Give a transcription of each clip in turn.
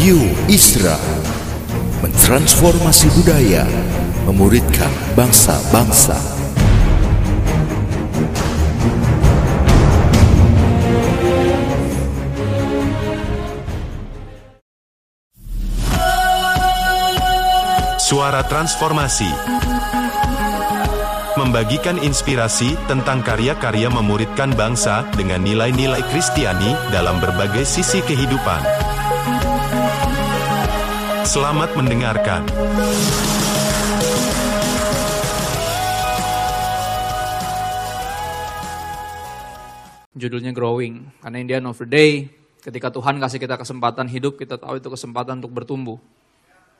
Radio Isra mentransformasi budaya, memuridkan bangsa-bangsa. Suara Transformasi Membagikan inspirasi tentang karya-karya memuridkan bangsa dengan nilai-nilai Kristiani dalam berbagai sisi kehidupan. Selamat mendengarkan. Judulnya Growing. Karena in the end of the day, ketika Tuhan kasih kita kesempatan hidup, kita tahu itu kesempatan untuk bertumbuh.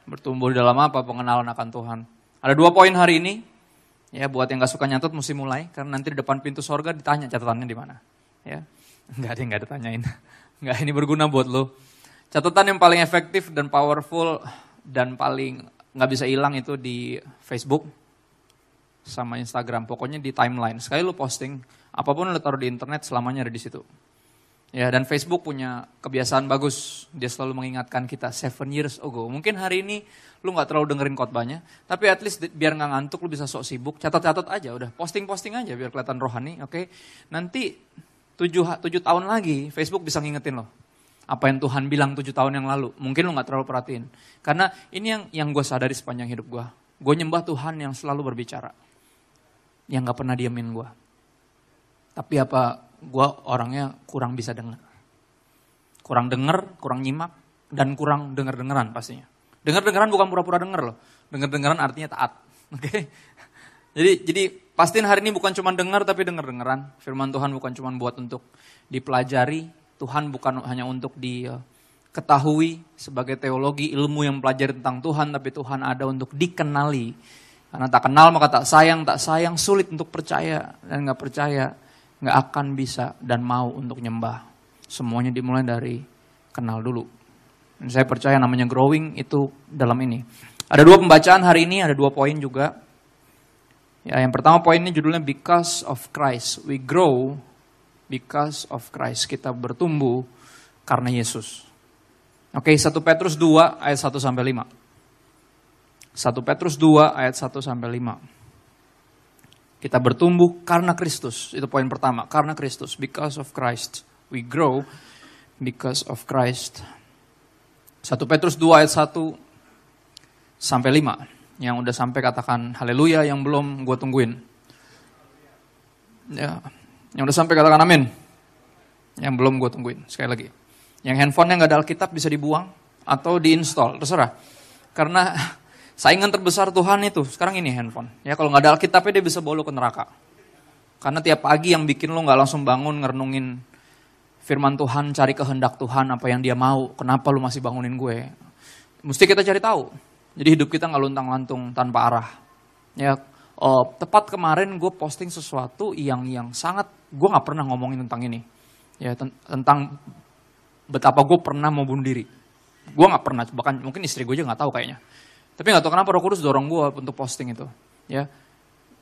Bertumbuh dalam apa? Pengenalan akan Tuhan. Ada dua poin hari ini. Ya, buat yang gak suka nyatet mesti mulai. Karena nanti di depan pintu sorga ditanya catatannya di mana. Ya, nggak ada yang nggak ditanyain. Nggak ini berguna buat lo. Catatan yang paling efektif dan powerful dan paling nggak bisa hilang itu di Facebook sama Instagram. Pokoknya di timeline. Sekali lo posting, apa pun lo taruh di internet selamanya ada di situ. Ya, dan Facebook punya kebiasaan bagus. Dia selalu mengingatkan kita seven years ago. Mungkin hari ini lu nggak terlalu dengerin khotbahnya, tapi at least biar nggak ngantuk lu bisa sok sibuk, catat-catat aja udah, posting-posting aja biar kelihatan rohani, oke? Okay? Nanti tujuh, tujuh tahun lagi Facebook bisa ngingetin lo. Apa yang Tuhan bilang tujuh tahun yang lalu. Mungkin lo gak terlalu perhatiin. Karena ini yang yang gue sadari sepanjang hidup gue. Gue nyembah Tuhan yang selalu berbicara. Yang gak pernah diamin gue. Tapi apa gue orangnya kurang bisa dengar. Kurang denger, kurang nyimak, dan kurang denger-dengeran pastinya. Denger-dengeran bukan pura-pura denger loh. Denger-dengeran artinya taat. Oke. Okay? Jadi jadi pastiin hari ini bukan cuma dengar tapi denger-dengeran. Firman Tuhan bukan cuma buat untuk dipelajari, Tuhan bukan hanya untuk diketahui sebagai teologi, ilmu yang pelajari tentang Tuhan, tapi Tuhan ada untuk dikenali. Karena tak kenal maka tak sayang, tak sayang sulit untuk percaya dan nggak percaya nggak akan bisa dan mau untuk nyembah. Semuanya dimulai dari kenal dulu. Dan saya percaya namanya growing itu dalam ini. Ada dua pembacaan hari ini, ada dua poin juga. Ya, yang pertama poin ini judulnya Because of Christ. We grow because of Christ. Kita bertumbuh karena Yesus. Oke, 1 Petrus 2 ayat 1 sampai 5. 1 Petrus 2 ayat 1 sampai 5. Kita bertumbuh karena Kristus. Itu poin pertama, karena Kristus. Because of Christ. We grow because of Christ. 1 Petrus 2 ayat 1 sampai 5. Yang udah sampai katakan haleluya, yang belum gue tungguin. Ya, yang udah sampai katakan amin. Yang belum gue tungguin, sekali lagi. Yang handphonenya nggak ada Alkitab bisa dibuang atau diinstal, terserah. Karena saingan terbesar Tuhan itu sekarang ini handphone. Ya kalau nggak ada Alkitabnya dia bisa lo ke neraka. Karena tiap pagi yang bikin lo nggak langsung bangun ngerenungin firman Tuhan, cari kehendak Tuhan, apa yang dia mau, kenapa lo masih bangunin gue. Mesti kita cari tahu. Jadi hidup kita nggak luntang-lantung tanpa arah. Ya, oh, tepat kemarin gue posting sesuatu yang yang sangat gue nggak pernah ngomongin tentang ini. Ya tentang betapa gue pernah mau bunuh diri. Gue nggak pernah, bahkan mungkin istri gue juga nggak tahu kayaknya. Tapi nggak tahu kenapa Roh Kudus dorong gue untuk posting itu. Ya,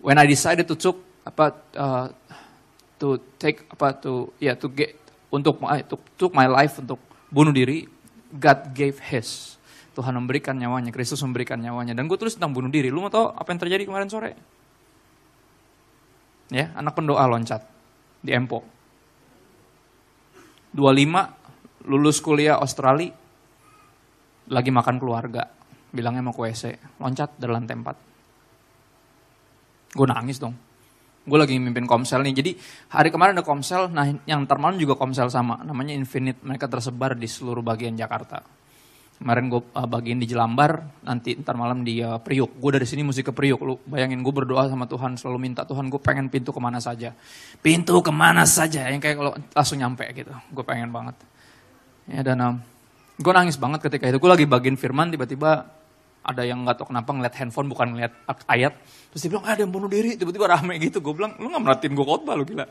when I decided to took apa uh, to take apa to ya yeah, to get untuk to took my life untuk bunuh diri, God gave His. Tuhan memberikan nyawanya, Kristus memberikan nyawanya. Dan gue tulis tentang bunuh diri. Lu mau tau apa yang terjadi kemarin sore? Ya, anak pendoa loncat di Empo. 25 lulus kuliah Australia, lagi makan keluarga. Bilangnya mau ke WC, loncat dari lantai 4. Gue nangis dong. Gue lagi mimpin komsel nih. Jadi hari kemarin ada komsel, nah yang termalam juga komsel sama. Namanya Infinite, mereka tersebar di seluruh bagian Jakarta Kemarin gue uh, bagiin di Jelambar, nanti ntar malam di uh, Priuk. Gue dari sini mesti ke Priuk. Lu bayangin gue berdoa sama Tuhan, selalu minta Tuhan gue pengen pintu ke mana saja. Pintu ke mana saja, yang kayak kalau langsung nyampe gitu. Gue pengen banget. Ya dan um, gue nangis banget ketika itu. Gue lagi bagiin firman, tiba-tiba ada yang nggak tau kenapa ngeliat handphone bukan ngeliat ayat. Terus dia bilang, ah, ada yang bunuh diri. Tiba-tiba rame gitu. Gue bilang, lu gak merhatiin gue khotbah lu gila.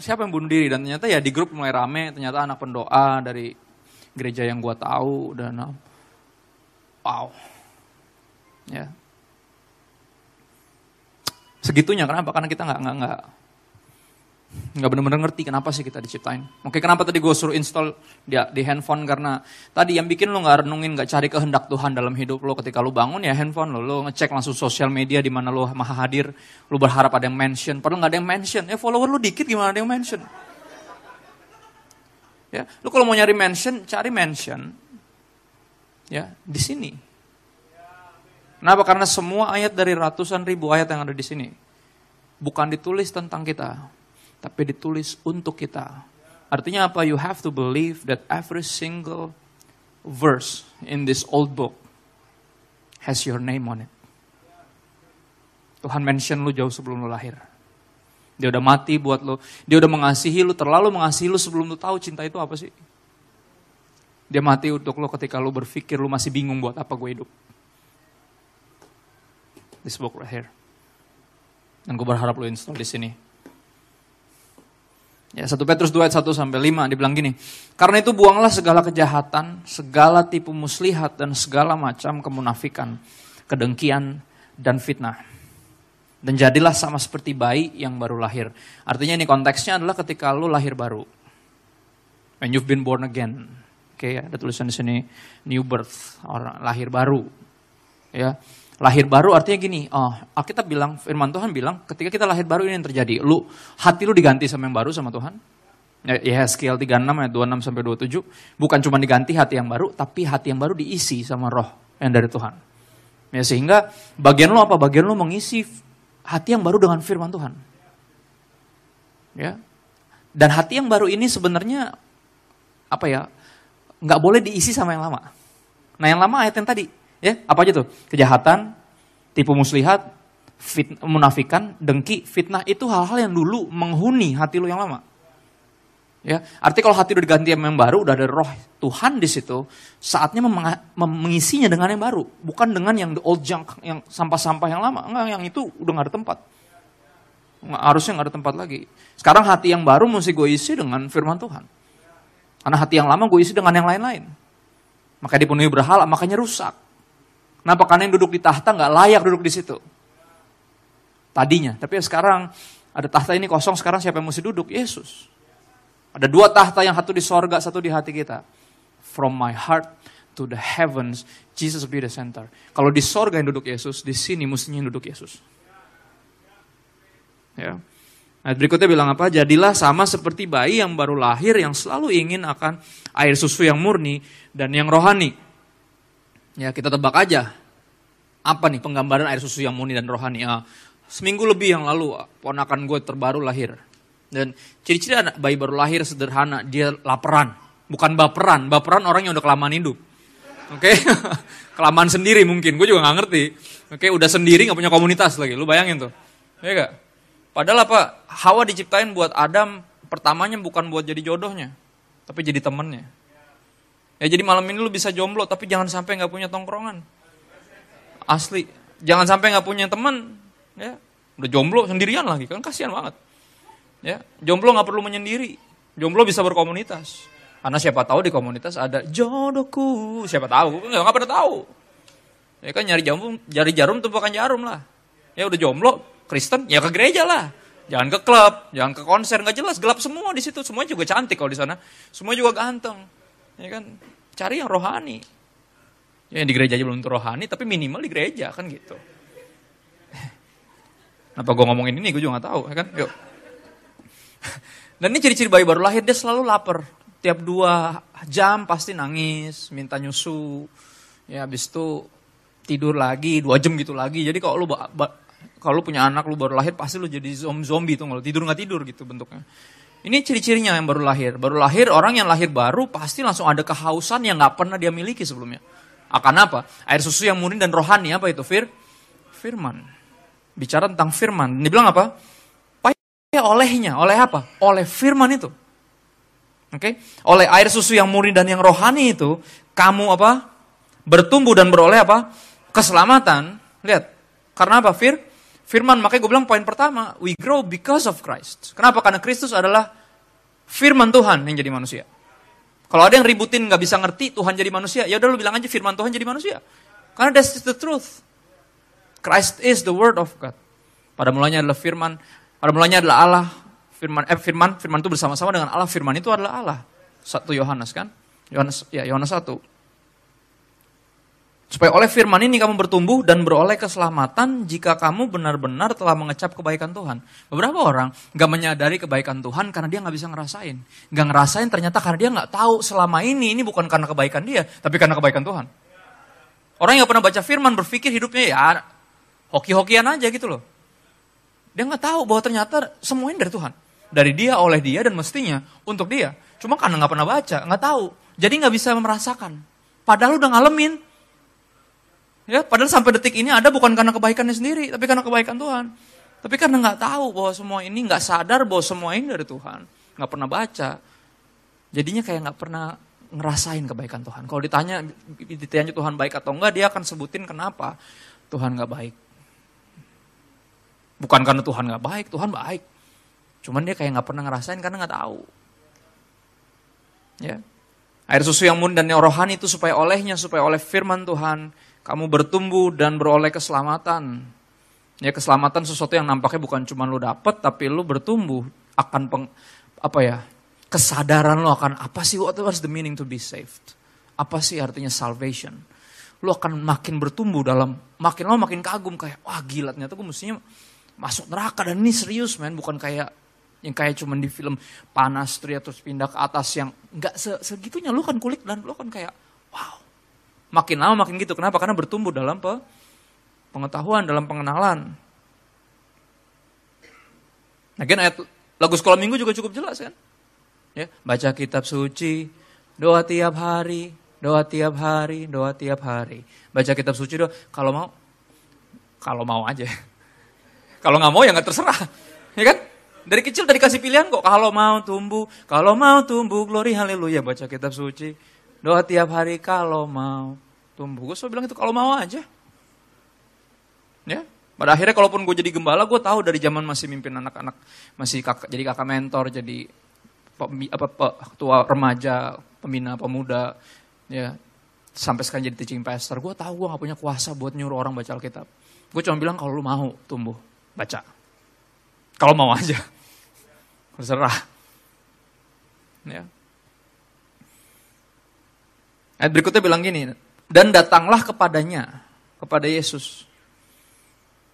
Siapa yang bunuh diri? Dan ternyata ya di grup mulai rame. Ternyata anak pendoa dari gereja yang gue tahu dan uh, wow ya segitunya kenapa karena kita nggak nggak nggak nggak benar-benar ngerti kenapa sih kita diciptain. Oke, kenapa tadi gue suruh install dia di handphone karena tadi yang bikin lo nggak renungin, nggak cari kehendak Tuhan dalam hidup lo ketika lo bangun ya handphone lo, lo ngecek langsung sosial media di mana lo maha hadir, lo berharap ada yang mention, padahal nggak ada yang mention. Ya follower lo dikit gimana ada yang mention? Ya, lo kalau mau nyari mention, cari mention ya di sini. Kenapa? Karena semua ayat dari ratusan ribu ayat yang ada di sini bukan ditulis tentang kita, tapi ditulis untuk kita. Artinya apa? You have to believe that every single verse in this old book has your name on it. Tuhan mention lu jauh sebelum lu lahir. Dia udah mati buat lu. Dia udah mengasihi lu, terlalu mengasihi lu sebelum lu tahu cinta itu apa sih. Dia mati untuk lu ketika lu berpikir lu masih bingung buat apa gue hidup. This book right here. Dan gue berharap lu install di sini. Ya, 1 Petrus 2 ayat 1 sampai 5 dibilang gini. Karena itu buanglah segala kejahatan, segala tipu muslihat dan segala macam kemunafikan, kedengkian dan fitnah. Dan jadilah sama seperti bayi yang baru lahir. Artinya ini konteksnya adalah ketika lu lahir baru. When you've been born again. Oke, okay, ada tulisan di sini new birth, orang lahir baru. Ya lahir baru artinya gini, oh, Alkitab bilang, firman Tuhan bilang, ketika kita lahir baru ini yang terjadi. Lu, hati lu diganti sama yang baru sama Tuhan. Ya, SKL 36 ayat 26 sampai 27. Bukan cuma diganti hati yang baru, tapi hati yang baru diisi sama roh yang dari Tuhan. Ya, sehingga bagian lu apa? Bagian lu mengisi hati yang baru dengan firman Tuhan. Ya. Dan hati yang baru ini sebenarnya apa ya? nggak boleh diisi sama yang lama. Nah, yang lama ayat yang tadi, Ya, apa aja tuh? Kejahatan, tipu muslihat, fit, munafikan, dengki, fitnah itu hal-hal yang dulu menghuni hati lu yang lama. Ya, arti kalau hati udah diganti yang baru, udah ada roh Tuhan di situ, saatnya mengisinya dengan yang baru, bukan dengan yang the old junk, yang sampah-sampah yang lama. Enggak, yang itu udah gak ada tempat. Nggak, harusnya gak ada tempat lagi. Sekarang hati yang baru mesti gue isi dengan firman Tuhan. Karena hati yang lama gue isi dengan yang lain-lain. Maka dipenuhi berhala, makanya rusak. Kenapa? Karena yang duduk di tahta nggak layak duduk di situ. Tadinya. Tapi sekarang ada tahta ini kosong, sekarang siapa yang mesti duduk? Yesus. Ada dua tahta yang satu di sorga, satu di hati kita. From my heart to the heavens, Jesus be the center. Kalau di sorga yang duduk Yesus, di sini mestinya yang duduk Yesus. Ya. Nah, berikutnya bilang apa? Jadilah sama seperti bayi yang baru lahir yang selalu ingin akan air susu yang murni dan yang rohani. Ya kita tebak aja. Apa nih penggambaran air susu yang murni dan rohani? Ya, seminggu lebih yang lalu ponakan gue terbaru lahir. Dan ciri-ciri anak bayi baru lahir sederhana, dia laparan. Bukan baperan, baperan orang yang udah kelamaan hidup. Oke, okay? kelamaan sendiri mungkin, gue juga gak ngerti. Oke, okay? udah sendiri gak punya komunitas lagi, lu bayangin tuh. Ya gak? Padahal apa, Hawa diciptain buat Adam, pertamanya bukan buat jadi jodohnya, tapi jadi temennya. Ya jadi malam ini lu bisa jomblo tapi jangan sampai nggak punya tongkrongan. Asli, jangan sampai nggak punya teman. Ya, udah jomblo sendirian lagi kan kasihan banget. Ya, jomblo nggak perlu menyendiri. Jomblo bisa berkomunitas. Karena siapa tahu di komunitas ada jodohku. Siapa tahu? Nggak, nggak pernah tahu. Ya kan nyari jarum, jari jarum tumpukan jarum lah. Ya udah jomblo, Kristen, ya ke gereja lah. Jangan ke klub, jangan ke konser, nggak jelas, gelap semua di situ. Semua juga cantik kalau di sana. Semua juga ganteng. Ya kan? Cari yang rohani. Ya, yang di gereja aja belum tentu rohani, tapi minimal di gereja kan gitu. Kenapa gue ngomongin ini, gue juga gak tahu, ya kan? Yuk. Dan ini ciri-ciri bayi baru lahir, dia selalu lapar. Tiap dua jam pasti nangis, minta nyusu. Ya, habis itu tidur lagi, dua jam gitu lagi. Jadi kalau lu kalau punya anak lu baru lahir, pasti lu jadi zombie tuh. Kalau tidur nggak tidur gitu bentuknya. Ini ciri-cirinya yang baru lahir. Baru lahir, orang yang lahir baru pasti langsung ada kehausan yang nggak pernah dia miliki sebelumnya. Akan apa? Air susu yang murni dan rohani, apa itu? Fir? Firman. Bicara tentang firman. Ini bilang apa? Payah olehnya. Oleh apa? Oleh firman itu. Oke? Okay? Oleh air susu yang murni dan yang rohani itu, kamu apa? Bertumbuh dan beroleh apa? Keselamatan. Lihat. Karena apa? Fir? Firman, makanya gue bilang poin pertama, we grow because of Christ. Kenapa? Karena Kristus adalah firman Tuhan yang jadi manusia. Kalau ada yang ributin nggak bisa ngerti Tuhan jadi manusia, ya udah lu bilang aja firman Tuhan jadi manusia. Karena that's the truth. Christ is the word of God. Pada mulanya adalah firman, pada mulanya adalah Allah. Firman eh firman firman itu bersama-sama dengan Allah. Firman itu adalah Allah. Satu Yohanes kan? Yohanes ya Yohanes 1. Supaya oleh firman ini kamu bertumbuh dan beroleh keselamatan jika kamu benar-benar telah mengecap kebaikan Tuhan. Beberapa orang gak menyadari kebaikan Tuhan karena dia gak bisa ngerasain. Gak ngerasain ternyata karena dia gak tahu selama ini, ini bukan karena kebaikan dia, tapi karena kebaikan Tuhan. Orang yang pernah baca firman berpikir hidupnya ya hoki-hokian aja gitu loh. Dia gak tahu bahwa ternyata semuanya dari Tuhan. Dari dia, oleh dia, dan mestinya untuk dia. Cuma karena gak pernah baca, gak tahu. Jadi gak bisa merasakan. Padahal udah ngalamin, Ya, padahal sampai detik ini ada bukan karena kebaikannya sendiri, tapi karena kebaikan Tuhan. Tapi karena nggak tahu bahwa semua ini nggak sadar bahwa semua ini dari Tuhan, nggak pernah baca, jadinya kayak nggak pernah ngerasain kebaikan Tuhan. Kalau ditanya ditanya Tuhan baik atau enggak, dia akan sebutin kenapa Tuhan nggak baik. Bukan karena Tuhan nggak baik, Tuhan baik. Cuman dia kayak nggak pernah ngerasain karena nggak tahu. Ya, air susu yang murni dan yang rohani itu supaya olehnya, supaya oleh firman Tuhan kamu bertumbuh dan beroleh keselamatan. Ya keselamatan sesuatu yang nampaknya bukan cuma lu dapet, tapi lu bertumbuh akan peng, apa ya kesadaran lo akan apa sih what was the meaning to be saved? Apa sih artinya salvation? Lu akan makin bertumbuh dalam makin lo makin kagum kayak wah gila ternyata gue mestinya masuk neraka dan ini serius men bukan kayak yang kayak cuma di film panas terus pindah ke atas yang nggak segitunya lu kan kulik dan lu kan kayak wow Makin lama makin gitu. Kenapa? Karena bertumbuh dalam pe pengetahuan, dalam pengenalan. Lagian ayat lagu sekolah minggu juga cukup jelas kan? Ya, baca kitab suci, doa tiap hari, doa tiap hari, doa tiap hari. Baca kitab suci doa, kalau mau, kalau mau aja. Kalau nggak mau ya nggak terserah, ya kan? Dari kecil tadi kasih pilihan kok. Kalau mau tumbuh, kalau mau tumbuh, glory haleluya. Baca kitab suci, Doa tiap hari kalau mau tumbuh. Gue selalu bilang itu kalau mau aja. Ya, pada akhirnya kalaupun gue jadi gembala, gue tahu dari zaman masih mimpin anak-anak, masih kakak, jadi kakak mentor, jadi apa, apa ketua remaja, pembina pemuda, ya sampai sekarang jadi teaching pastor. Gue tahu gue gak punya kuasa buat nyuruh orang baca Alkitab. Gue cuma bilang kalau lu mau tumbuh, baca. Kalau mau aja, terserah. Ya, Ayat berikutnya bilang gini, dan datanglah kepadanya, kepada Yesus.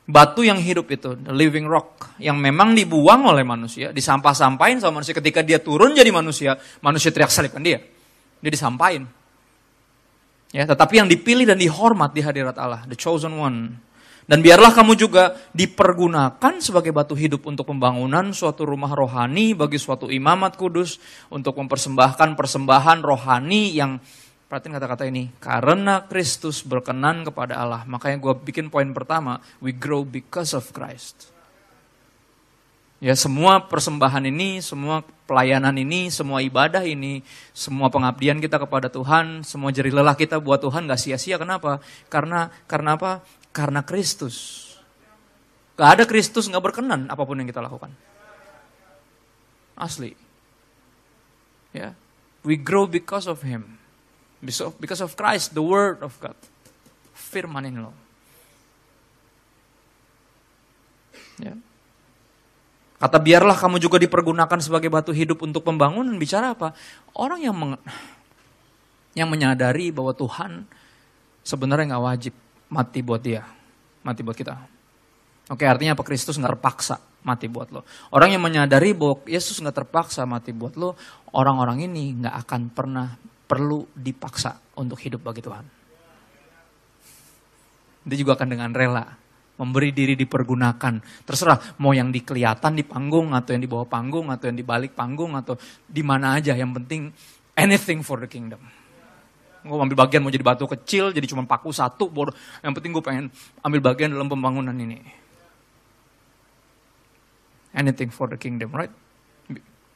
Batu yang hidup itu, the living rock, yang memang dibuang oleh manusia, disampah-sampain sama manusia. Ketika dia turun jadi manusia, manusia teriak salibkan dia. Dia disampain. Ya, tetapi yang dipilih dan dihormat di hadirat Allah, the chosen one. Dan biarlah kamu juga dipergunakan sebagai batu hidup untuk pembangunan suatu rumah rohani bagi suatu imamat kudus untuk mempersembahkan persembahan rohani yang Perhatiin kata-kata ini. Karena Kristus berkenan kepada Allah. Makanya gue bikin poin pertama. We grow because of Christ. Ya semua persembahan ini, semua pelayanan ini, semua ibadah ini, semua pengabdian kita kepada Tuhan, semua jerih lelah kita buat Tuhan gak sia-sia. Kenapa? Karena karena apa? Karena Kristus. Gak ada Kristus gak berkenan apa pun yang kita lakukan. Asli. Ya, we grow because of Him. Because of, Christ, the Word of God. Firman ini loh. Ya. Kata biarlah kamu juga dipergunakan sebagai batu hidup untuk pembangunan. Bicara apa? Orang yang meng, yang menyadari bahwa Tuhan sebenarnya nggak wajib mati buat dia, mati buat kita. Oke, artinya apa? Kristus nggak terpaksa mati buat lo. Orang yang menyadari bahwa Yesus nggak terpaksa mati buat lo, orang-orang ini nggak akan pernah perlu dipaksa untuk hidup bagi Tuhan. Dia juga akan dengan rela memberi diri dipergunakan. Terserah mau yang di kelihatan di panggung atau yang di bawah panggung atau yang di balik panggung atau di mana aja. Yang penting anything for the kingdom. Gue ambil bagian mau jadi batu kecil, jadi cuma paku satu. Bodoh. Yang penting gue pengen ambil bagian dalam pembangunan ini. Anything for the kingdom, right?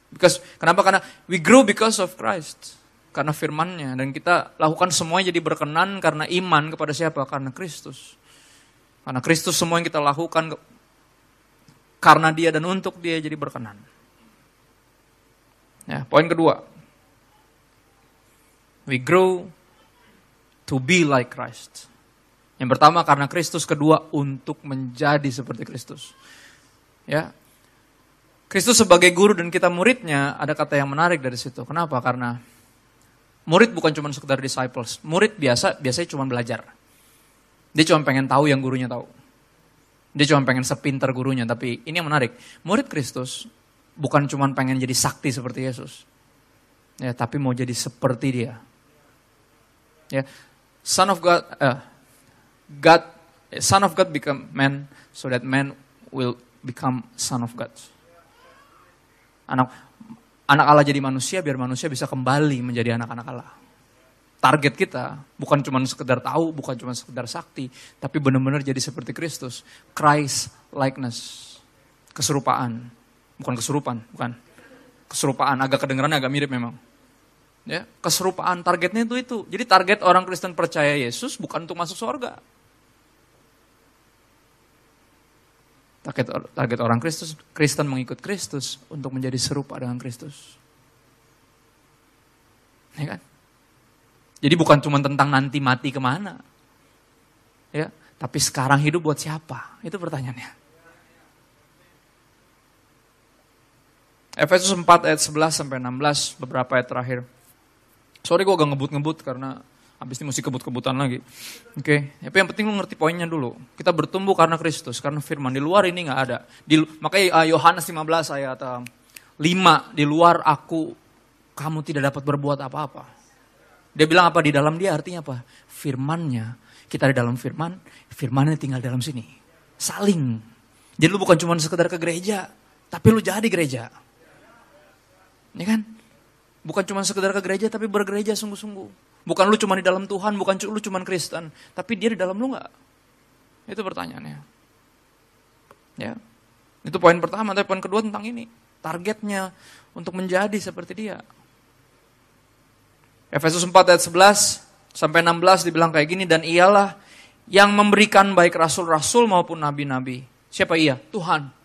Because kenapa? Karena we grow because of Christ karena firmannya dan kita lakukan semuanya jadi berkenan karena iman kepada siapa? Karena Kristus. Karena Kristus semua yang kita lakukan karena dia dan untuk dia jadi berkenan. Ya, poin kedua. We grow to be like Christ. Yang pertama karena Kristus, kedua untuk menjadi seperti Kristus. Ya. Kristus sebagai guru dan kita muridnya, ada kata yang menarik dari situ. Kenapa? Karena murid bukan cuma sekedar disciples. Murid biasa biasanya cuma belajar. Dia cuma pengen tahu yang gurunya tahu. Dia cuma pengen sepinter gurunya. Tapi ini yang menarik. Murid Kristus bukan cuma pengen jadi sakti seperti Yesus. Ya, tapi mau jadi seperti dia. Ya, Son of God, uh, God, Son of God become man, so that man will become Son of God. Anak anak Allah jadi manusia biar manusia bisa kembali menjadi anak-anak Allah. Target kita bukan cuma sekedar tahu, bukan cuma sekedar sakti, tapi benar-benar jadi seperti Kristus. Christ likeness. Keserupaan. Bukan kesurupan, bukan. Keserupaan, agak kedengeran agak mirip memang. Ya, keserupaan targetnya itu itu. Jadi target orang Kristen percaya Yesus bukan untuk masuk surga. Target, target orang Kristus, Kristen mengikut Kristus untuk menjadi serupa dengan Kristus. Ya kan? Jadi bukan cuma tentang nanti mati ke mana. Ya, tapi sekarang hidup buat siapa? Itu pertanyaannya. Efesus 4 ayat 11 sampai 16 beberapa ayat terakhir. Sorry gue agak ngebut-ngebut karena habis ini mesti kebut-kebutan lagi. Oke, okay. tapi yang penting lu ngerti poinnya dulu. Kita bertumbuh karena Kristus, karena firman. Di luar ini nggak ada. Di, makanya uh, Yohanes 15 ayat uh, 5, di luar aku kamu tidak dapat berbuat apa-apa. Dia bilang apa? Di dalam dia artinya apa? Firmannya. Kita di dalam firman, firmannya tinggal dalam sini. Saling. Jadi lu bukan cuma sekedar ke gereja, tapi lu jadi gereja. Ya kan? Bukan cuma sekedar ke gereja, tapi bergereja sungguh-sungguh. Bukan lu cuma di dalam Tuhan, bukan lu cuma Kristen, tapi dia di dalam lu nggak? Itu pertanyaannya. Ya. Itu poin pertama, tapi poin kedua tentang ini. Targetnya untuk menjadi seperti dia. Efesus 4 ayat 11 sampai 16 dibilang kayak gini dan ialah yang memberikan baik rasul-rasul maupun nabi-nabi. Siapa ia? Tuhan.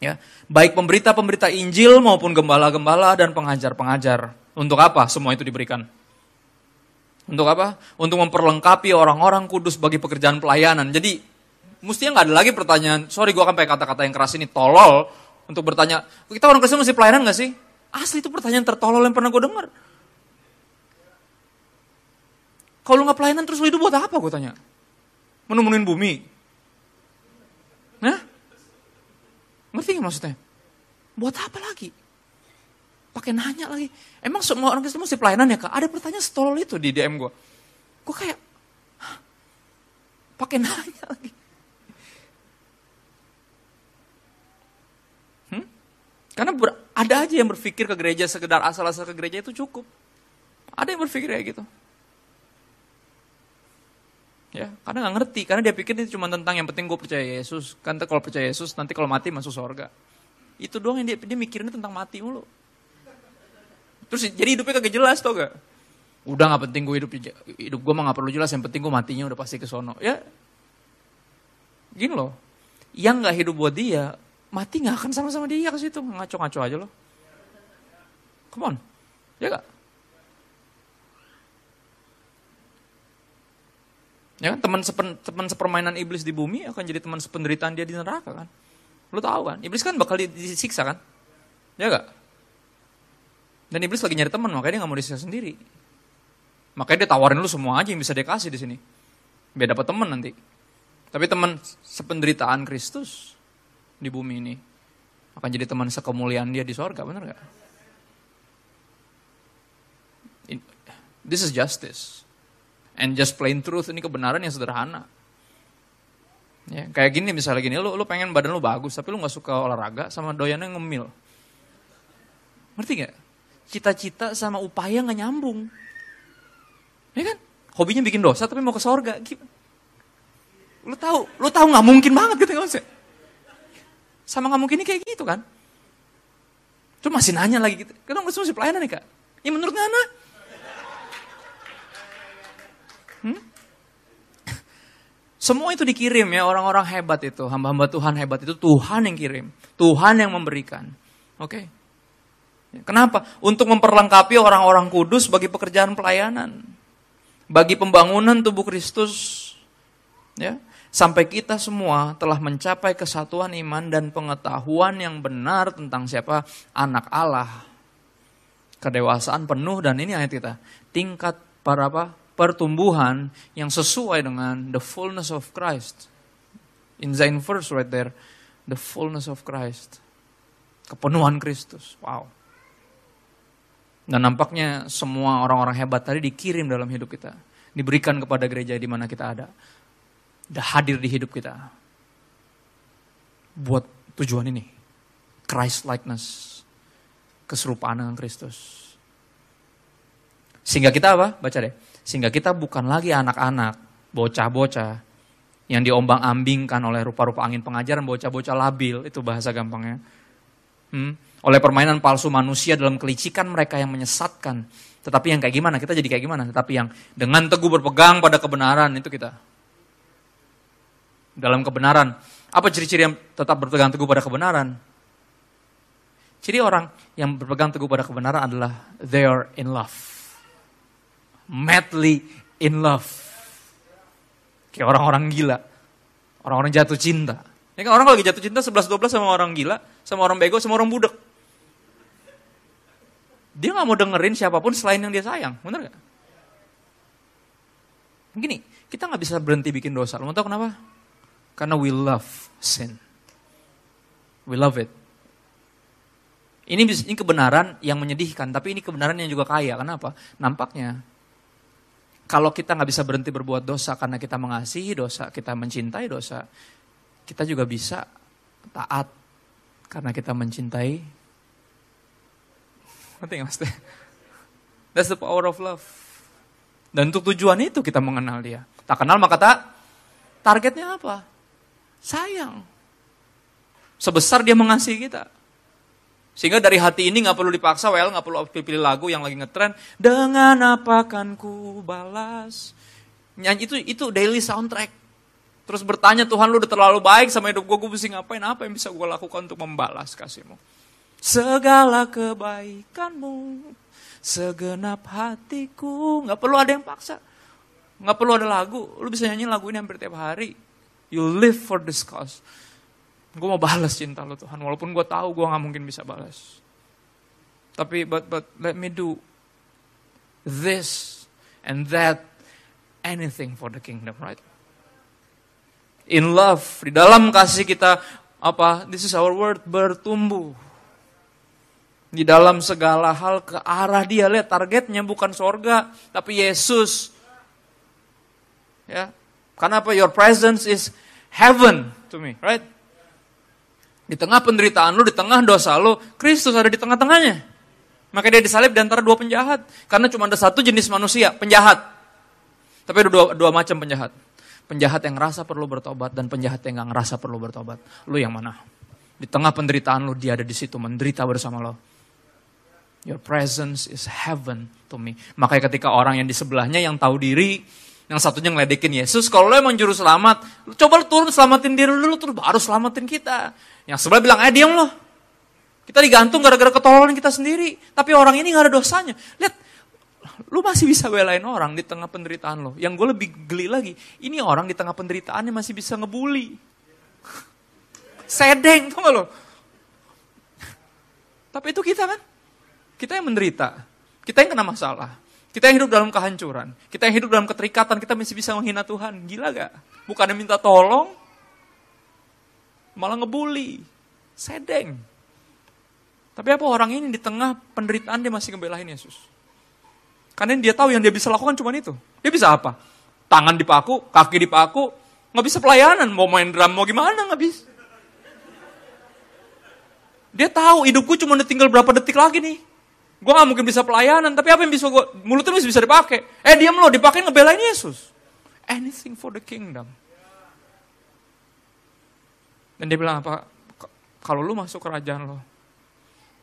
Ya, baik pemberita-pemberita Injil maupun gembala-gembala dan pengajar-pengajar. Untuk apa semua itu diberikan? Untuk apa? Untuk memperlengkapi orang-orang kudus bagi pekerjaan pelayanan. Jadi, mestinya nggak ada lagi pertanyaan, sorry gue akan pakai kata-kata yang keras ini, tolol, untuk bertanya, kita orang Kristen mesti pelayanan nggak sih? Asli itu pertanyaan tertolol yang pernah gue dengar. Kalau nggak pelayanan terus lu hidup buat apa gue tanya? Menemunin bumi? Nah? Ngerti gak maksudnya? Buat apa lagi? Pakai nanya lagi. Emang semua orang Kristen mesti pelayanan ya kak? Ada pertanyaan setolol itu di DM gue. Gue kayak, pakai nanya lagi. Hmm? Karena ber, ada aja yang berpikir ke gereja sekedar asal-asal ke gereja itu cukup. Ada yang berpikir kayak gitu. Ya, karena nggak ngerti, karena dia pikir itu cuma tentang yang penting gue percaya Yesus. Kan kalau percaya Yesus, nanti kalau mati masuk surga. Itu doang yang dia, dia mikirin tentang mati mulu. Terus jadi hidupnya kagak jelas tau gak? Udah gak penting gue hidup, hidup gue mah gak perlu jelas, yang penting gue matinya udah pasti ke sono. Ya, gini loh, yang gak hidup buat dia, mati gak akan sama-sama dia ke situ, ngaco-ngaco aja loh. Come on, ya gak? Ya kan teman sepen, teman sepermainan iblis di bumi akan jadi teman sependeritaan dia di neraka kan. Lu tahu kan? Iblis kan bakal disiksa kan? Ya gak? Dan iblis lagi nyari teman, makanya dia gak mau disiksa sendiri. Makanya dia tawarin lu semua aja yang bisa dia kasih di sini. Biar dapat teman nanti. Tapi teman sependeritaan Kristus di bumi ini akan jadi teman sekemuliaan dia di sorga, benar gak? This is justice. And just plain truth ini kebenaran yang sederhana. Ya, kayak gini misalnya gini, lu, lu pengen badan lu bagus, tapi lu gak suka olahraga sama doyannya ngemil. Ngerti gak? Cita-cita sama upaya gak nyambung. Ya kan? Hobinya bikin dosa tapi mau ke sorga. Lu tahu, lu tahu nggak mungkin banget gitu nggak? Sama nggak mungkin ini kayak gitu kan? Cuma masih nanya lagi gitu. Kadang masih pelayanan nih kak. Ya menurut Ngana, Semua itu dikirim ya orang-orang hebat itu, hamba-hamba Tuhan hebat itu Tuhan yang kirim, Tuhan yang memberikan. Oke. Okay? Kenapa? Untuk memperlengkapi orang-orang kudus bagi pekerjaan pelayanan. Bagi pembangunan tubuh Kristus. Ya. sampai kita semua telah mencapai kesatuan iman dan pengetahuan yang benar tentang siapa anak Allah. Kedewasaan penuh dan ini ayat kita, tingkat para apa? Pertumbuhan yang sesuai dengan the fullness of Christ. In Zain verse right there, the fullness of Christ. Kepenuhan Kristus. Wow. Dan nampaknya semua orang-orang hebat tadi dikirim dalam hidup kita. Diberikan kepada gereja di mana kita ada. Sudah hadir di hidup kita. Buat tujuan ini. Christ likeness. Keserupaan dengan Kristus. Sehingga kita apa? Baca deh. Sehingga kita bukan lagi anak-anak, bocah-bocah yang diombang-ambingkan oleh rupa-rupa angin pengajaran, bocah-bocah labil, itu bahasa gampangnya. Hmm? Oleh permainan palsu manusia dalam kelicikan mereka yang menyesatkan. Tetapi yang kayak gimana? Kita jadi kayak gimana? Tetapi yang dengan teguh berpegang pada kebenaran, itu kita. Dalam kebenaran. Apa ciri-ciri yang tetap berpegang teguh pada kebenaran? Ciri orang yang berpegang teguh pada kebenaran adalah they are in love madly in love. Kayak orang-orang gila. Orang-orang jatuh cinta. Ya kan orang lagi jatuh cinta 11-12 sama orang gila, sama orang bego, sama orang budek. Dia gak mau dengerin siapa pun selain yang dia sayang. Bener gak? Gini, kita gak bisa berhenti bikin dosa. Lo mau tau kenapa? Karena we love sin. We love it. Ini, ini kebenaran yang menyedihkan, tapi ini kebenaran yang juga kaya. Kenapa? Nampaknya kalau kita nggak bisa berhenti berbuat dosa karena kita mengasihi dosa, kita mencintai dosa, kita juga bisa taat karena kita mencintai. Ngerti nggak maksudnya? That's the power of love. Dan untuk tujuan itu kita mengenal dia. Tak kenal maka tak targetnya apa? Sayang. Sebesar dia mengasihi kita. Sehingga dari hati ini nggak perlu dipaksa, well nggak perlu pilih lagu yang lagi ngetren. Dengan apa kan ku balas? Nyanyi itu itu daily soundtrack. Terus bertanya Tuhan lu udah terlalu baik sama hidup gue, gue mesti ngapain? Apa yang bisa gue lakukan untuk membalas kasihmu? Segala kebaikanmu, segenap hatiku. Nggak perlu ada yang paksa. Nggak perlu ada lagu. Lu bisa nyanyi lagu ini hampir tiap hari. You live for this cause. Gue mau balas cinta lo Tuhan, walaupun gue tahu gue nggak mungkin bisa balas. Tapi but but let me do this and that, anything for the kingdom, right? In love, di dalam kasih kita apa? This is our word bertumbuh. Di dalam segala hal ke arah dia lihat targetnya bukan sorga tapi Yesus. Ya, karena? Your presence is heaven to me, right? Di tengah penderitaan lu, di tengah dosa lu, Kristus ada di tengah-tengahnya. Maka dia disalib di antara dua penjahat. Karena cuma ada satu jenis manusia, penjahat. Tapi ada dua, dua macam penjahat. Penjahat yang ngerasa perlu bertobat dan penjahat yang gak ngerasa perlu bertobat. Lu yang mana? Di tengah penderitaan lu, dia ada di situ menderita bersama lo. Your presence is heaven to me. Makanya ketika orang yang di sebelahnya yang tahu diri, yang satunya ngeledekin Yesus, kalau lo emang juru selamat, coba lo turun selamatin diri dulu, terus baru selamatin kita. Yang sebelah bilang, eh diam loh. Kita digantung gara-gara ketololan kita sendiri. Tapi orang ini gak ada dosanya. Lihat, lu masih bisa belain orang di tengah penderitaan lo. Yang gue lebih geli lagi, ini orang di tengah penderitaannya masih bisa ngebully. Sedeng, tau gak lo? Tapi itu kita kan. Kita yang menderita. Kita yang kena masalah. Kita yang hidup dalam kehancuran, kita yang hidup dalam keterikatan, kita masih bisa menghina Tuhan. Gila gak? Bukannya minta tolong, malah ngebully, sedeng. Tapi apa orang ini di tengah penderitaan dia masih ngebelain Yesus? Karena dia tahu yang dia bisa lakukan cuma itu. Dia bisa apa? Tangan dipaku, kaki dipaku, nggak bisa pelayanan, mau main drum mau gimana nggak bisa. Dia tahu hidupku cuma tinggal berapa detik lagi nih. Gue gak mungkin bisa pelayanan, tapi apa yang bisa gue, mulutnya masih bisa dipakai. Eh diam lo, dipakai ngebelain Yesus. Anything for the kingdom. Dan dia bilang apa, kalau lu masuk kerajaan lo,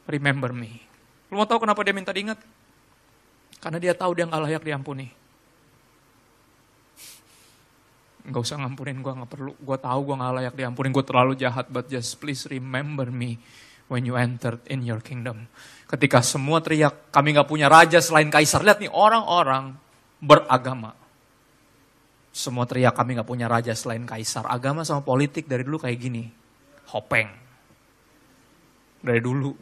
remember me. Lu mau tahu kenapa dia minta diingat? Karena dia tahu dia gak layak diampuni. Gak usah ngampunin gue, gak perlu. Gue tahu gue gak layak diampunin, gue terlalu jahat, but just please remember me when you entered in your kingdom. Ketika semua teriak, kami gak punya raja selain kaisar. Lihat nih, orang-orang beragama. Semua teriak kami nggak punya raja selain kaisar. Agama sama politik dari dulu kayak gini. Hopeng. Dari dulu.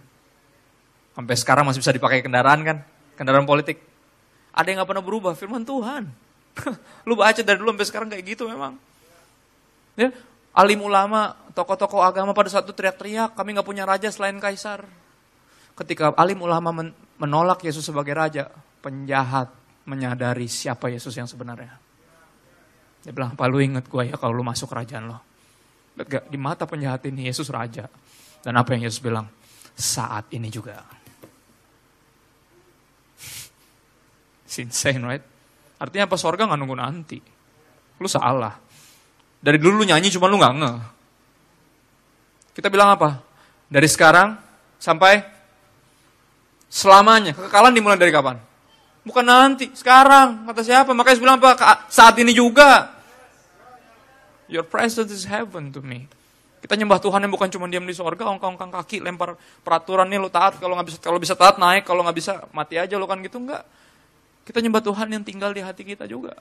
Sampai sekarang masih bisa dipakai kendaraan kan? Kendaraan politik. Ada yang nggak pernah berubah, firman Tuhan. Lu baca dari dulu sampai sekarang kayak gitu memang. Ya, alim ulama, tokoh-tokoh agama pada satu teriak-teriak, kami nggak punya raja selain kaisar. Ketika alim ulama menolak Yesus sebagai raja, penjahat menyadari siapa Yesus yang sebenarnya. Dia bilang, apa lu inget gue ya kalau lu masuk kerajaan lo? Di mata penjahat ini Yesus raja. Dan apa yang Yesus bilang? Saat ini juga. It's insane, right? Artinya apa? Sorga gak nunggu nanti. Lu salah. Dari dulu lu nyanyi cuma lu gak nge. Kita bilang apa? Dari sekarang sampai selamanya. Kekekalan dimulai dari kapan? Bukan nanti, sekarang. Kata siapa? Makanya bilang apa? Saat ini juga. Your presence is heaven to me. Kita nyembah Tuhan yang bukan cuma diam di sorga, ongkang-ongkang kaki, lempar peraturan nih lo taat, kalau nggak bisa kalau bisa taat naik, kalau nggak bisa mati aja lo kan gitu enggak. Kita nyembah Tuhan yang tinggal di hati kita juga.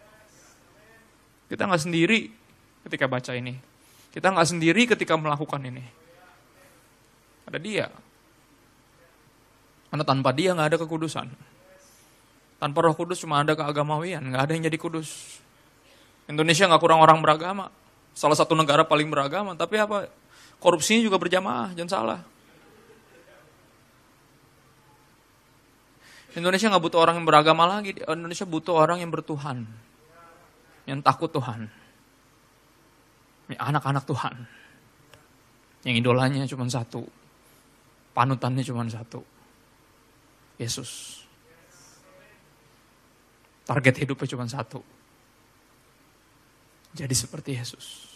Kita nggak sendiri ketika baca ini. Kita nggak sendiri ketika melakukan ini. Ada dia. Karena tanpa dia nggak ada kekudusan. Tanpa roh kudus cuma ada keagamawian, nggak ada yang jadi kudus. Indonesia nggak kurang orang beragama, salah satu negara paling beragama, tapi apa? Korupsinya juga berjamaah, jangan salah. Indonesia nggak butuh orang yang beragama lagi, Indonesia butuh orang yang bertuhan, yang takut Tuhan, anak-anak Tuhan, yang idolanya cuma satu, panutannya cuma satu, Yesus. Target hidupnya cuma satu, jadi seperti Yesus.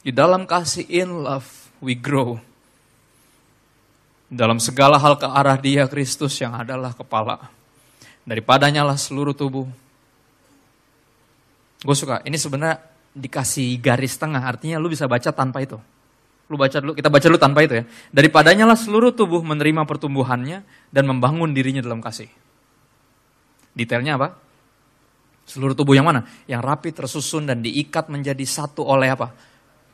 Di dalam kasih in love, we grow. Dalam segala hal ke arah dia Kristus yang adalah kepala. Daripadanya lah seluruh tubuh. Gue suka, ini sebenarnya dikasih garis tengah, artinya lu bisa baca tanpa itu. Lu baca dulu, kita baca dulu tanpa itu ya. Daripadanya lah seluruh tubuh menerima pertumbuhannya dan membangun dirinya dalam kasih. Detailnya apa? Seluruh tubuh yang mana? Yang rapi, tersusun, dan diikat menjadi satu oleh apa?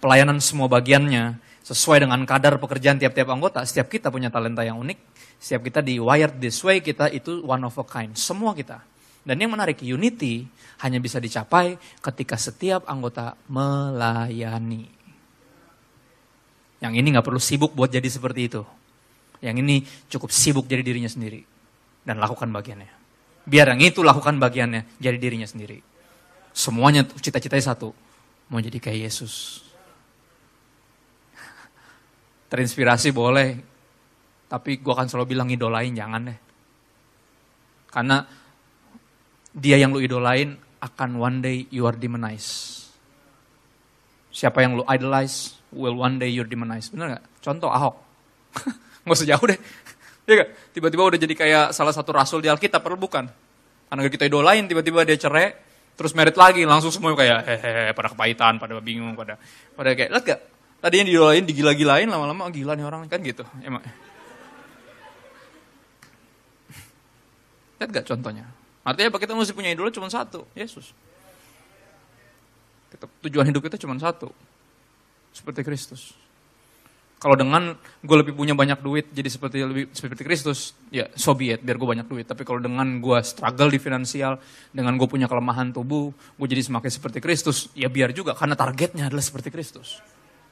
Pelayanan semua bagiannya, sesuai dengan kadar pekerjaan tiap-tiap anggota. Setiap kita punya talenta yang unik, setiap kita di wired this way, kita itu one of a kind. Semua kita. Dan yang menarik, unity hanya bisa dicapai ketika setiap anggota melayani. Yang ini nggak perlu sibuk buat jadi seperti itu. Yang ini cukup sibuk jadi dirinya sendiri. Dan lakukan bagiannya. Biar yang itu lakukan bagiannya, jadi dirinya sendiri. Semuanya cita-citanya satu, mau jadi kayak Yesus. Terinspirasi boleh, tapi gue akan selalu bilang idolain jangan deh. Karena dia yang lu idolain akan one day you are demonized. Siapa yang lu idolize will one day you're demonized. Bener gak? Contoh Ahok. Gak usah jauh deh. Iya gak? Tiba-tiba udah jadi kayak salah satu rasul di Alkitab, perlu bukan? Karena kita idolain, tiba-tiba dia cerai, terus merit lagi, langsung semua kayak hehehe, pada kepahitan, pada bingung, pada pada kayak, lihat gak? Tadi yang didolain, digila-gilain, lama-lama oh, gila nih orang, kan gitu. Emang. Lihat gak contohnya? Artinya apa? Kita mesti punya idola cuma satu, Yesus. tujuan hidup kita cuma satu. Seperti Kristus. Kalau dengan gue lebih punya banyak duit jadi seperti lebih seperti Kristus, ya so be it, biar gue banyak duit. Tapi kalau dengan gue struggle di finansial, dengan gue punya kelemahan tubuh, gue jadi semakin seperti Kristus, ya biar juga karena targetnya adalah seperti Kristus.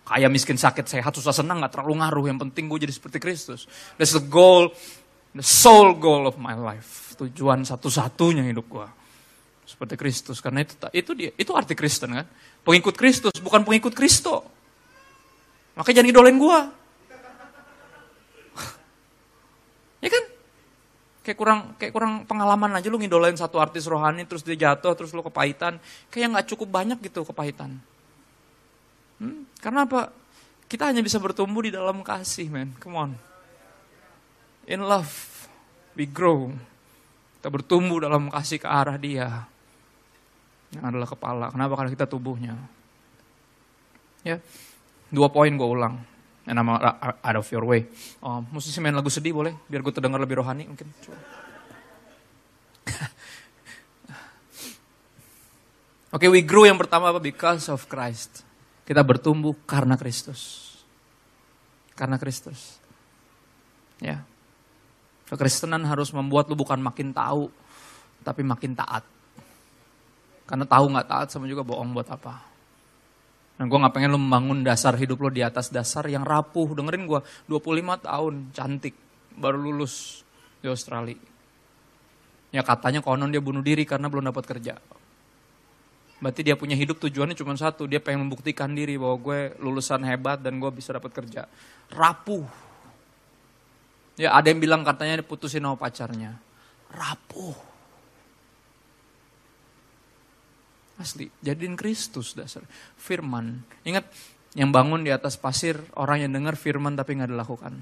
Kaya miskin sakit sehat susah senang nggak terlalu ngaruh. Yang penting gue jadi seperti Kristus. That's the goal, the sole goal of my life. Tujuan satu-satunya hidup gue seperti Kristus. Karena itu itu dia itu arti Kristen kan. Pengikut Kristus bukan pengikut Kristo. Makanya jangan idolain gua. ya kan? Kayak kurang kayak kurang pengalaman aja lu ngidolain satu artis rohani terus dia jatuh terus lu kepahitan. Kayak nggak cukup banyak gitu kepahitan. Hmm? Karena apa? Kita hanya bisa bertumbuh di dalam kasih, men, Come on. In love, we grow. Kita bertumbuh dalam kasih ke arah dia. Yang adalah kepala. Kenapa? Karena kita tubuhnya. Ya, dua poin gue ulang. And I'm out of your way. Oh, musisi main lagu sedih boleh? Biar gue terdengar lebih rohani mungkin. Oke, okay, we grow yang pertama apa? Because of Christ. Kita bertumbuh karena Kristus. Karena Kristus. Ya. Kekristenan harus membuat lu bukan makin tahu, tapi makin taat. Karena tahu nggak taat sama juga bohong buat apa. Dan gue gak pengen lu membangun dasar hidup lo di atas dasar yang rapuh. Dengerin gue, 25 tahun, cantik, baru lulus di Australia. Ya katanya konon dia bunuh diri karena belum dapat kerja. Berarti dia punya hidup tujuannya cuma satu, dia pengen membuktikan diri bahwa gue lulusan hebat dan gue bisa dapat kerja. Rapuh. Ya ada yang bilang katanya putusin sama pacarnya. Rapuh. Asli, jadiin Kristus dasar. Firman. Ingat, yang bangun di atas pasir, orang yang dengar firman tapi nggak dilakukan.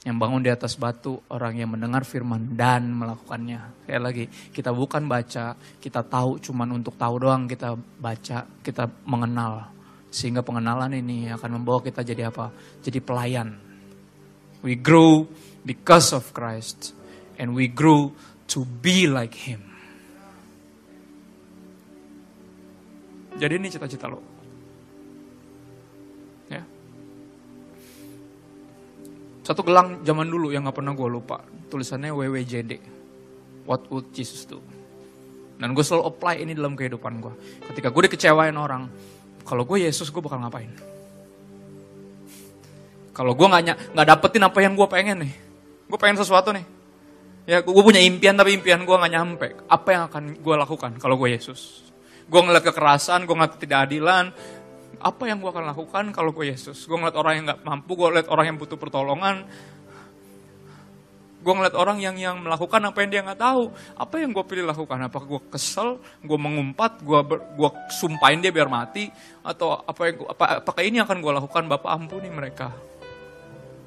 Yang bangun di atas batu, orang yang mendengar firman dan melakukannya. Sekali lagi, kita bukan baca, kita tahu cuman untuk tahu doang kita baca, kita mengenal. Sehingga pengenalan ini akan membawa kita jadi apa? Jadi pelayan. We grow because of Christ. And we grow to be like Him. Jadi ini cita-cita lo. Satu gelang zaman dulu yang gak pernah gue lupa. Tulisannya WWJD. What would Jesus do? Dan gue selalu apply ini dalam kehidupan gue. Ketika gue dikecewain orang, kalau gue Yesus gue bakal ngapain? Kalau gue nggak nggak dapetin apa yang gue pengen nih, gue pengen sesuatu nih. Ya gue punya impian tapi impian gue nggak nyampe. Apa yang akan gue lakukan kalau gue Yesus? Gue ngeliat kekerasan, gue ngeliat ketidakadilan. Apa yang gue akan lakukan kalau gue Yesus? Gue ngeliat orang yang gak mampu, gue ngeliat orang yang butuh pertolongan. Gue ngeliat orang yang yang melakukan apa yang dia nggak tahu. Apa yang gue pilih lakukan? Apakah gue kesel, gue mengumpat, gue gue sumpahin dia biar mati, atau apa yang apa, apakah ini akan gue lakukan? Bapak ampuni mereka.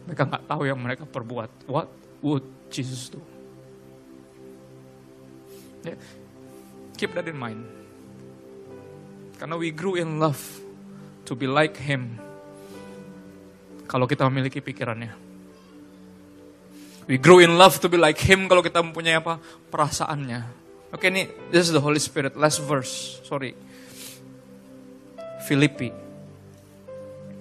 Mereka nggak tahu yang mereka perbuat. What would Jesus do? Yeah. Keep that in mind. Karena we grew in love to be like Him. Kalau kita memiliki pikirannya. We grew in love to be like Him kalau kita mempunyai apa? Perasaannya. Oke, okay, ini this is the Holy Spirit. Last verse. Sorry. Filipi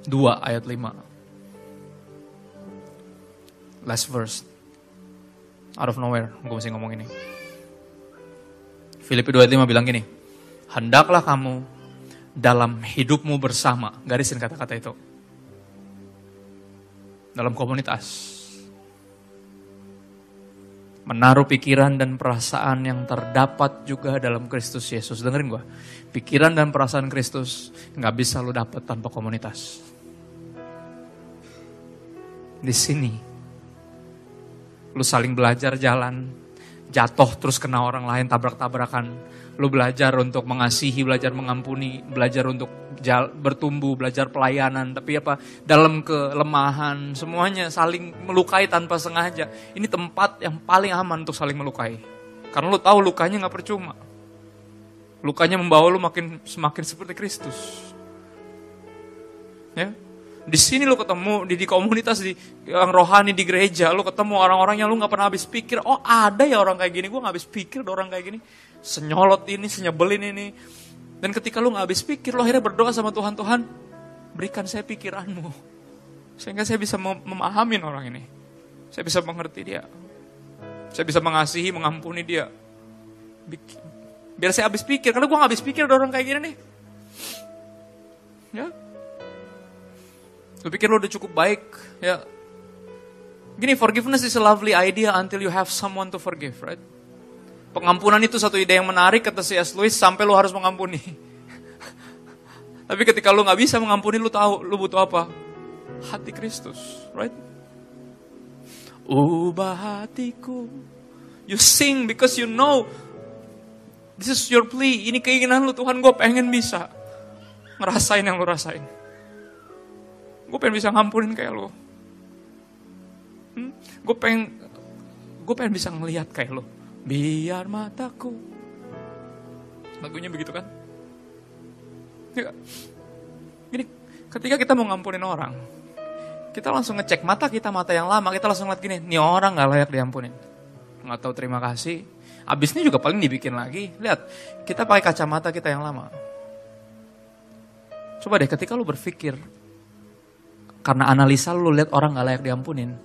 2 ayat 5. Last verse. Out of nowhere, gue mesti ngomong ini. Filipi 2 ayat 5 bilang gini. Hendaklah kamu dalam hidupmu bersama. Garisin kata-kata itu. Dalam komunitas. Menaruh pikiran dan perasaan yang terdapat juga dalam Kristus Yesus. Dengerin gue. Pikiran dan perasaan Kristus nggak bisa lo dapat tanpa komunitas. Di sini, lu saling belajar jalan, jatuh terus kena orang lain tabrak-tabrakan, Lu belajar untuk mengasihi, belajar mengampuni, belajar untuk jal, bertumbuh, belajar pelayanan. Tapi apa, dalam kelemahan, semuanya saling melukai tanpa sengaja. Ini tempat yang paling aman untuk saling melukai. Karena lu tahu lukanya gak percuma. Lukanya membawa lu makin semakin seperti Kristus. Ya, di sini lu ketemu di, di komunitas di yang rohani di gereja lu ketemu orang-orang yang lu nggak pernah habis pikir oh ada ya orang kayak gini gue nggak habis pikir orang kayak gini senyolot ini, senyebelin ini. Dan ketika lu gak habis pikir, lu akhirnya berdoa sama Tuhan, Tuhan berikan saya pikiranmu. Sehingga saya bisa memahami orang ini. Saya bisa mengerti dia. Saya bisa mengasihi, mengampuni dia. Biar saya habis pikir, karena gue gak habis pikir ada orang kayak gini nih. Ya. Lu pikir lu udah cukup baik, ya. Gini, forgiveness is a lovely idea until you have someone to forgive, right? Pengampunan itu satu ide yang menarik kata C.S. Lewis sampai lu harus mengampuni. Tapi ketika lu nggak bisa mengampuni, lu tahu lu butuh apa? Hati Kristus, right? Ubah hatiku. You sing because you know this is your plea. Ini keinginan lu Tuhan, gue pengen bisa ngerasain yang lu rasain. Gue pengen bisa ngampunin kayak lu. Hmm? Gue pengen gue pengen bisa ngelihat kayak lu biar mataku. Lagunya begitu kan? Ya, Gini, ketika kita mau ngampunin orang, kita langsung ngecek mata kita, mata yang lama, kita langsung lihat gini, ini orang gak layak diampunin. nggak tahu terima kasih. Abisnya juga paling dibikin lagi. Lihat, kita pakai kacamata kita yang lama. Coba deh ketika lu berpikir, karena analisa lu lihat orang gak layak diampunin,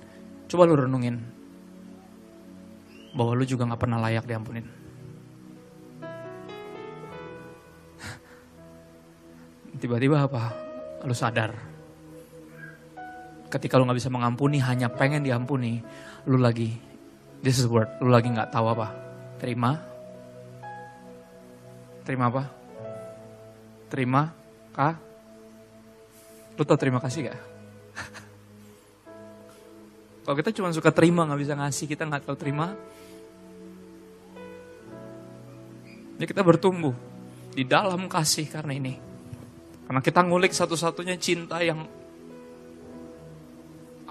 coba lu renungin. Bahwa lu juga gak pernah layak diampunin. Tiba-tiba apa? Lu sadar. Ketika lu gak bisa mengampuni, hanya pengen diampuni, lu lagi, this is word, lu lagi gak tahu apa. Terima. Terima apa? Terima kah? Lu tau terima kasih gak? Kalau kita cuma suka terima nggak bisa ngasih, kita nggak tahu terima. Ya kita bertumbuh di dalam kasih karena ini. Karena kita ngulik satu-satunya cinta yang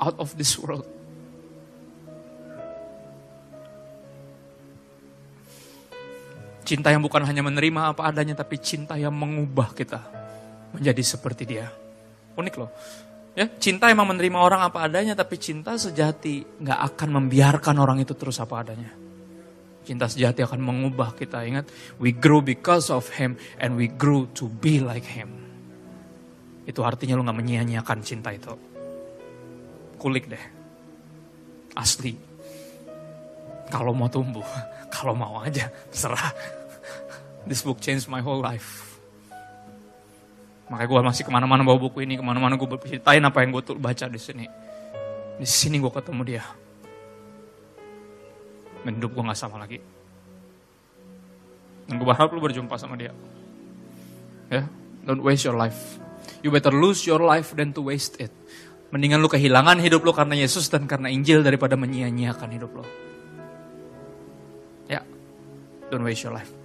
out of this world. Cinta yang bukan hanya menerima apa adanya, tapi cinta yang mengubah kita menjadi seperti dia. Unik loh. Ya, cinta emang menerima orang apa adanya, tapi cinta sejati nggak akan membiarkan orang itu terus apa adanya. Cinta sejati akan mengubah kita. Ingat, we grow because of him and we grow to be like him. Itu artinya lu nggak menyia-nyiakan cinta itu. Kulik deh. Asli. Kalau mau tumbuh, kalau mau aja, terserah. This book changed my whole life. Makanya gue masih ke mana-mana bawa buku ini, ke mana-mana gue ceritain apa yang gue tuh baca di sini. Di sini gue ketemu dia. Dan gue gak sama lagi. Dan gue berharap lu berjumpa sama dia. Ya, don't waste your life. You better lose your life than to waste it. Mendingan lu kehilangan hidup lu karena Yesus dan karena Injil daripada menyia-nyiakan hidup lu. Ya, don't waste your life.